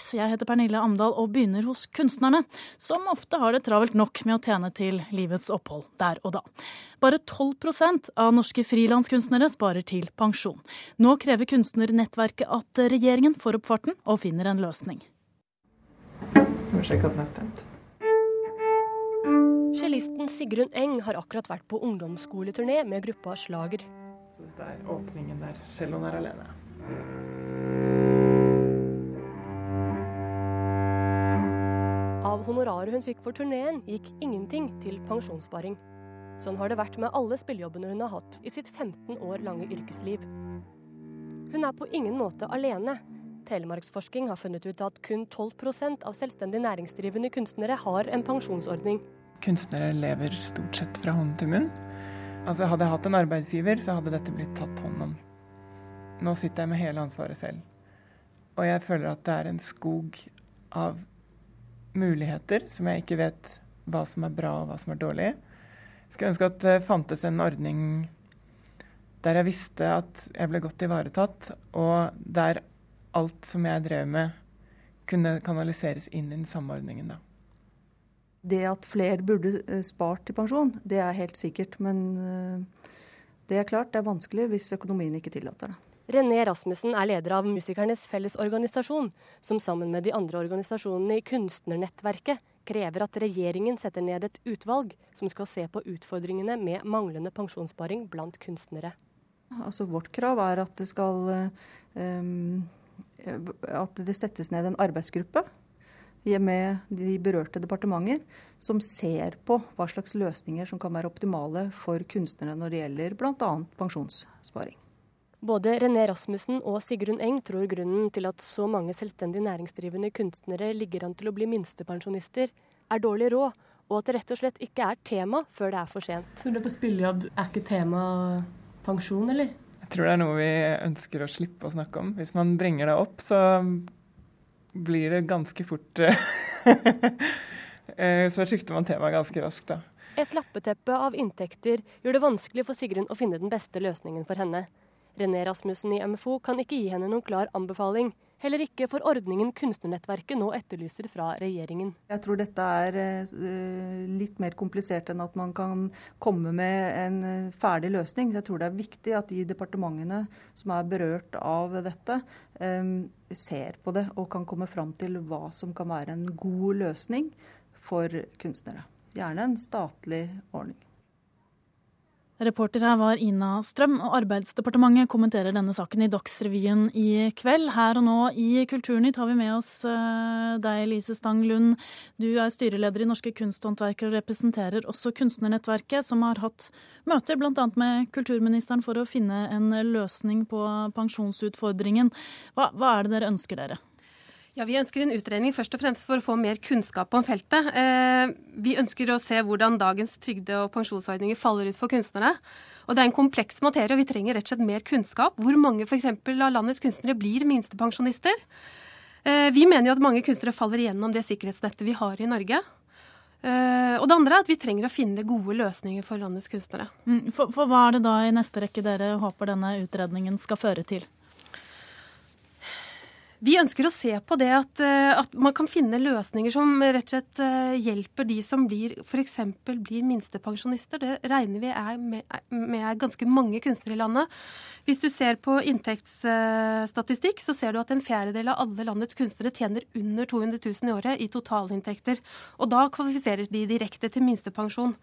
seks. Jeg heter Pernille Amdal og begynner hos kunstnerne, som ofte har det travelt nok med å tjene til livets opphold der og da. Bare 12% av norske frilanskunstnere sparer til pensjon. Nå krever kunstnernettverket at regjeringen får opp farten og finner en løsning. Cellisten Sigrun Eng har akkurat vært på ungdomsskoleturné med gruppa Slager. Så dette er åpningen der celloen er alene. Honoraret hun fikk for turneen, gikk ingenting til pensjonssparing. Sånn har det vært med alle spillejobbene hun har hatt i sitt 15 år lange yrkesliv. Hun er på ingen måte alene. Telemarksforsking har funnet ut at kun 12% av selvstendig næringsdrivende kunstnere har en pensjonsordning. Kunstnere lever stort sett fra hånd til munn. Altså Hadde jeg hatt en arbeidsgiver, så hadde dette blitt tatt hånd om. Nå sitter jeg med hele ansvaret selv. Og jeg føler at det er en skog av muligheter som jeg ikke vet hva som er bra og hva som er dårlig. Jeg skulle ønske at det fantes en ordning der jeg visste at jeg ble godt ivaretatt, og der alt som jeg drev med, kunne kanaliseres inn i den samme ordningen. da. Det at flere burde eh, spart til pensjon, det er helt sikkert. Men eh, det er klart det er vanskelig hvis økonomien ikke tillater det. René Rasmussen er leder av Musikernes Fellesorganisasjon, som sammen med de andre organisasjonene i Kunstnernettverket krever at regjeringen setter ned et utvalg som skal se på utfordringene med manglende pensjonssparing blant kunstnere. Altså Vårt krav er at det skal um, at det settes ned en arbeidsgruppe med de berørte departementer, som ser på hva slags løsninger som kan være optimale for kunstnere når det gjelder bl.a. pensjonssparing. Både René Rasmussen og Sigrun Eng tror grunnen til at så mange selvstendig næringsdrivende kunstnere ligger an til å bli minstepensjonister, er dårlig råd, og at det rett og slett ikke er tema før det er for sent. Når du er på spillejobb, er ikke tema pensjon, eller? Jeg tror det er noe vi ønsker å slippe å snakke om. Hvis man bringer det opp, så blir det ganske fort eh, Så skifter man tema ganske raskt, da. Et lappeteppe av inntekter gjør det vanskelig for Sigrun å finne den beste løsningen for henne. René Rasmussen i MFO kan ikke gi henne noen klar anbefaling. Heller ikke for ordningen Kunstnernettverket nå etterlyser fra regjeringen. Jeg tror dette er uh, litt mer komplisert enn at man kan komme med en uh, ferdig løsning. Så Jeg tror det er viktig at de departementene som er berørt av dette, um, ser på det og kan komme fram til hva som kan være en god løsning for kunstnere. Gjerne en statlig ordning. Reporter her var Ina Strøm, og Arbeidsdepartementet kommenterer denne saken i Dagsrevyen i kveld. Her og nå i Kulturnytt har vi med oss eh, deg, Lise Stang Lund. Du er styreleder i Norske Kunsthåndverkere og representerer også Kunstnernettverket, som har hatt møter bl.a. med kulturministeren for å finne en løsning på pensjonsutfordringen. Hva, hva er det dere ønsker dere? Ja, Vi ønsker en utredning først og fremst for å få mer kunnskap om feltet. Eh, vi ønsker å se hvordan dagens trygde- og pensjonsordninger faller ut for kunstnere. Og Det er en kompleks materie, og vi trenger rett og slett mer kunnskap. Hvor mange for eksempel, av landets kunstnere blir minstepensjonister? Eh, vi mener jo at mange kunstnere faller igjennom det sikkerhetsnettet vi har i Norge. Eh, og det andre er at vi trenger å finne gode løsninger for landets kunstnere. Mm, for, for hva er det da i neste rekke dere håper denne utredningen skal føre til? Vi ønsker å se på det at, eh, at, man kan finne løsninger som rett og slett eh, hjelper de som blir f.eks. blir minstepensjonister. Det regner vi er med, med, ganske mange kunstnere i landet. Hvis du ser på inntektsstatistikk, så ser du at en fjerdedel av alle landets kunstnere tjener under 200 000 i året i totalinntekter. Og da kvalifiserer de direkte til minstepensjon.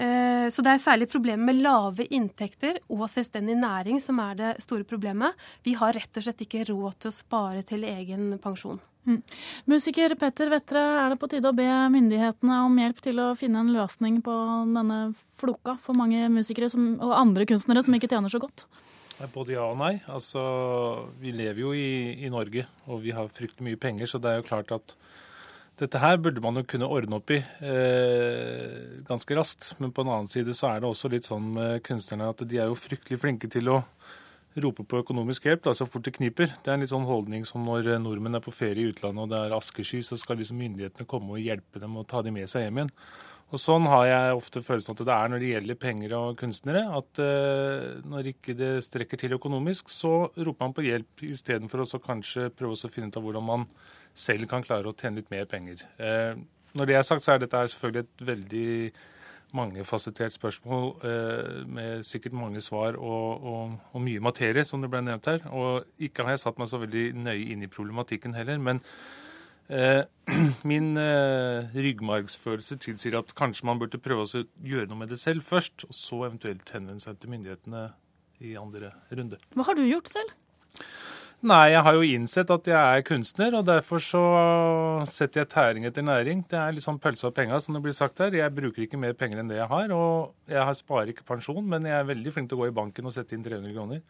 Eh, så det er særlig problemet med lave inntekter og selvstendig næring som er det store problemet. Vi har rett og slett ikke råd til å spare til egen pensjon. Mm. Musiker Petter Vettre, er det på tide å be myndighetene om hjelp til å finne en løsning på denne floka for mange musikere som, og andre kunstnere som ikke tjener så godt? Både ja og nei. Altså, vi lever jo i, i Norge, og vi har fryktelig mye penger, så det er jo klart at dette her burde man jo kunne ordne opp i eh, ganske raskt. Men på en annen side så er det også litt sånn med kunstnerne at de er jo fryktelig flinke til å rope på økonomisk hjelp da, så fort det kniper. Det er en litt sånn holdning som når nordmenn er på ferie i utlandet og det er askesky, så skal liksom myndighetene komme og hjelpe dem og ta dem med seg hjem igjen. Og Sånn har jeg ofte følelsen at det er når det gjelder penger og kunstnere. At eh, når ikke det strekker til økonomisk, så roper man på hjelp istedenfor å kanskje prøve å finne ut av hvordan man selv kan klare å tjene litt mer penger. Eh, når det er sagt, så er dette selvfølgelig et veldig mangefasettert spørsmål eh, med sikkert mange svar og, og, og, mye materie, som det ble nevnt her. Og ikke har jeg satt meg så veldig nøye inn i problematikken heller. Men eh, min eh, ryggmargsfølelse tilsier at kanskje man burde prøve å gjøre noe med det selv først, og så eventuelt henvende seg til myndighetene i andre runde. Hva har du gjort selv? Nei, jeg har jo innsett at jeg er kunstner, og derfor så setter jeg tæring etter næring. Det er litt sånn pølse og penger, som det blir sagt her. Jeg bruker ikke mer penger enn det jeg har, og jeg sparer ikke pensjon, men jeg er veldig flink til å gå i banken og sette inn 300 kroner.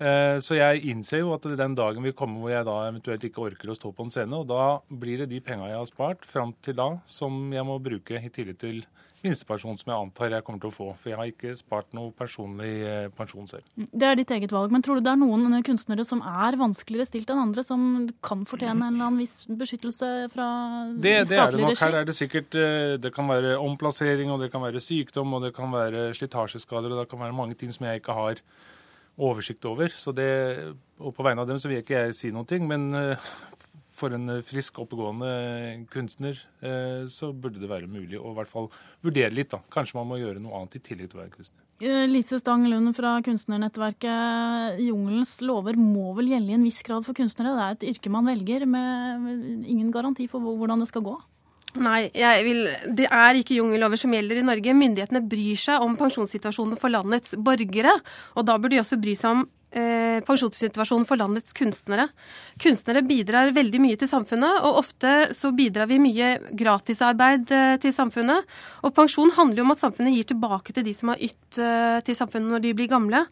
Eh, så jeg innser jo at den dagen vil komme hvor jeg da eventuelt ikke orker å stå på en scene, og da blir det de penga jeg har spart fram til da, som jeg må bruke i tillegg til minstepensjon som jeg antar jeg kommer til å få. For jeg har ikke spart noe personlig eh, pensjon selv. Det er ditt eget valg. Men tror du det er noen kunstnere som er vanskeligere stilt enn andre, som kan fortjene en eller annen viss beskyttelse fra det, statlig regi? Det er det nok. Her er det sikkert eh, Det kan være omplassering, og det kan være sykdom, og det kan være slitasjeskader, og det kan være mange ting som jeg ikke har oversikt over. Så det, og på vegne av dem så vil ikke jeg si noen ting, men eh, for en frisk, oppegående kunstner, eh, så burde det være mulig å i hvert fall vurdere litt. da. Kanskje man må gjøre noe annet i tillegg til å være kunstner. Eh, Lise Stang Lund fra kunstnernettverket. Jungelens lover må vel gjelde i en viss grad for kunstnere? Det er et yrke man velger med ingen garanti for hvordan det skal gå? Nei, vil, det er ikke jungellover som gjelder i Norge. Myndighetene bryr seg om pensjonssituasjonen for landets borgere. Og da burde de også bry seg om eh, pensjonssituasjonen for landets kunstnere. Kunstnere bidrar veldig mye til samfunnet, og ofte så bidrar vi mye gratisarbeid eh, til samfunnet. Og pensjon handler jo om at samfunnet gir tilbake til de som har ytt eh, til samfunnet når de blir gamle.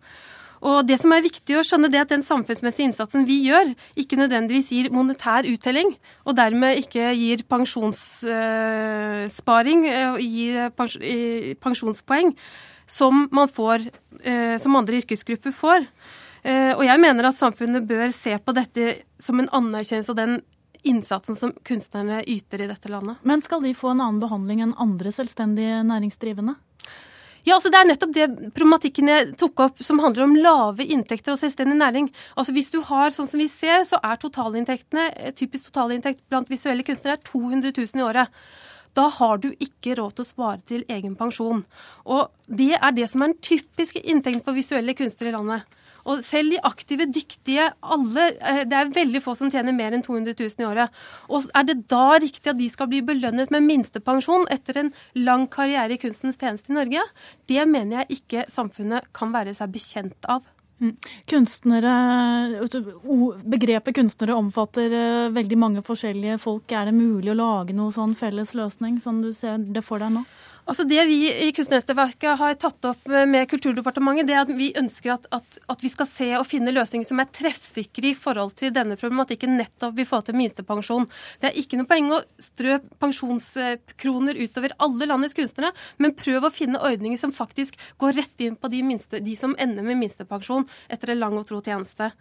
Og det som er viktig å skjønne, det er at den samfunnsmessige innsatsen vi gjør, ikke nødvendigvis gir monetær uttelling, og dermed ikke gir pensjonssparing og eh, gir pensjonspoeng, som man får, eh, som andre yrkesgrupper får. Eh, og jeg mener at samfunnet bør se på dette som en anerkjennelse av den innsatsen som kunstnerne yter i dette landet. Men skal de få en annen behandling enn andre selvstendige næringsdrivende? Ja, altså Det er nettopp det problematikken jeg tok opp, som handler om lave inntekter og selvstendig næring. Altså Hvis du har, sånn som vi ser, så er totalinntektene, eh, typisk totalinntekt blant visuelle kunstnere 200 000 i året. Da har du ikke råd til å spare til egen pensjon. Og det er det som er den typiske inntekten for visuelle kunstnere i landet. Og selv de aktive, dyktige, alle eh, Det er veldig få som tjener mer enn 200 000 i året. Og er det da riktig at de skal bli belønnet med minstepensjon etter en lang karriere i kunstens tjeneste i Norge? Det mener jeg ikke samfunnet kan være seg bekjent av. Mm. Kunstnere, Begrepet kunstnere omfatter eh, veldig mange forskjellige folk. Er det mulig å lage noe sånn felles løsning, som du ser det for deg nå? Altså Det vi i Kunstnernettverket har tatt opp med Kulturdepartementet, det er at vi ønsker at, at, at, vi skal se og finne løsninger som er treffsikre i forhold til denne problematikken, nettopp i forhold til minstepensjon. Det er ikke noe poeng å strø pensjonskroner utover alle landets kunstnere, men prøv å finne ordninger som faktisk går rett inn på de, minste, de som ender med minstepensjon etter en lang og tro tjeneste.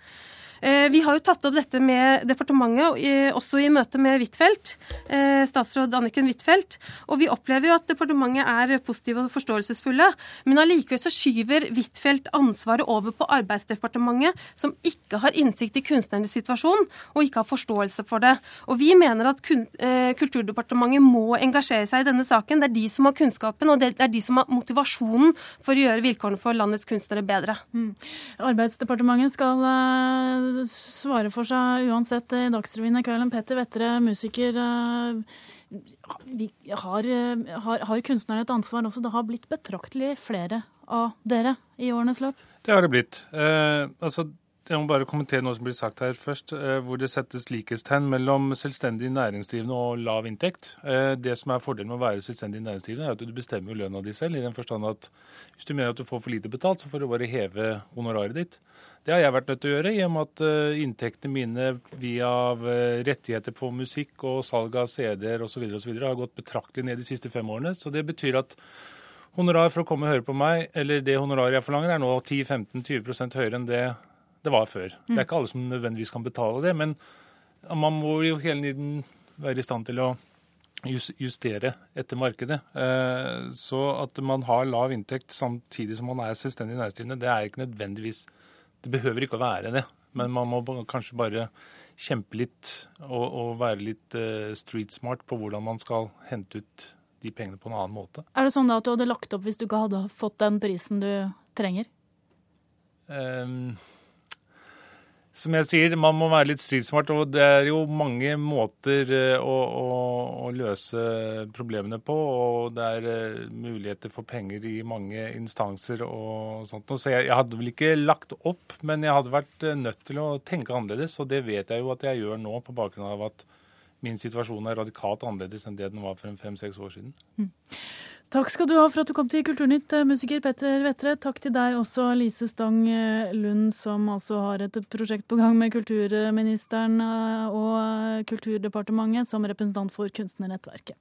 Eh, vi har jo tatt opp dette med departementet, også i møte med Huitfeldt, eh, statsråd Anniken Huitfeldt. Og vi opplever jo at departementet er positive og forståelsesfulle. Men allikevel så skyver Huitfeldt ansvaret over på Arbeidsdepartementet, som ikke har innsikt i kunstnernes situasjon og ikke har forståelse for det. Og vi mener at eh, Kulturdepartementet må engasjere seg i denne saken. Det er de som har kunnskapen, og det er de som har motivasjonen for å gjøre vilkårene for landets kunstnere bedre. Mm. Arbeidsdepartementet skal svare for seg uansett i Dagsrevyen i kveld. Petter Vettere, musiker. Eh, har, eh, har, har kunstnerne et ansvar også? Det har blitt betraktelig flere av dere i årenes løp? Det har det blitt. Eh, altså, jeg må bare kommentere noe som blir sagt her først, eh, hvor det settes likhetstegn mellom selvstendig næringsdrivende og lav inntekt. Eh, det som er fordelen med å være selvstendig næringsdrivende, er at du bestemmer jo lønna di selv, i den forstand at hvis du mener at du får for lite betalt, så får du bare heve honoraret ditt. Det har jeg vært nødt til å gjøre, i og med at eh, inntektene mine via rettigheter på musikk og salg av CD-er osv. har gått betraktelig ned de siste fem årene. Så det betyr at honorar for å komme og høre på meg, eller det honoraret jeg forlanger, er nå 10-15-20% høyere enn det det var før. Det er ikke alle som nødvendigvis kan betale det, men man må jo hele tiden være i stand til å justere etter markedet. Eh, så at man har lav inntekt samtidig som man er selvstendig næringsdrivende, det er ikke nødvendigvis Det behøver ikke å være det, men man må kanskje bare kjempe litt og, og være litt uh, street smart på hvordan man skal hente ut de pengene på en annen måte. Er det sånn da at du hadde lagt opp hvis du ikke hadde fått den prisen du trenger? Um, som jeg sier, man må være litt stridsmart, og det er jo mange måter eh, å, å, å løse problemene på. Og det er uh, muligheter for penger i mange instanser og sånt. Så jeg, jeg, hadde vel ikke lagt opp, men jeg hadde vært eh, nødt til å tenke annerledes. Og det vet jeg jo at jeg gjør nå, på bakgrunn av at min situasjon er radikalt annerledes enn det den var for fem-seks år siden. Mm. Takk skal du ha for at du kom til Kulturnytt, eh, musiker Petter Vettre. Takk til deg også, Lise Stang eh, Lund, som altså har et prosjekt på gang med kulturministeren eh, og Kulturdepartementet som representant for Kunstnernettverket.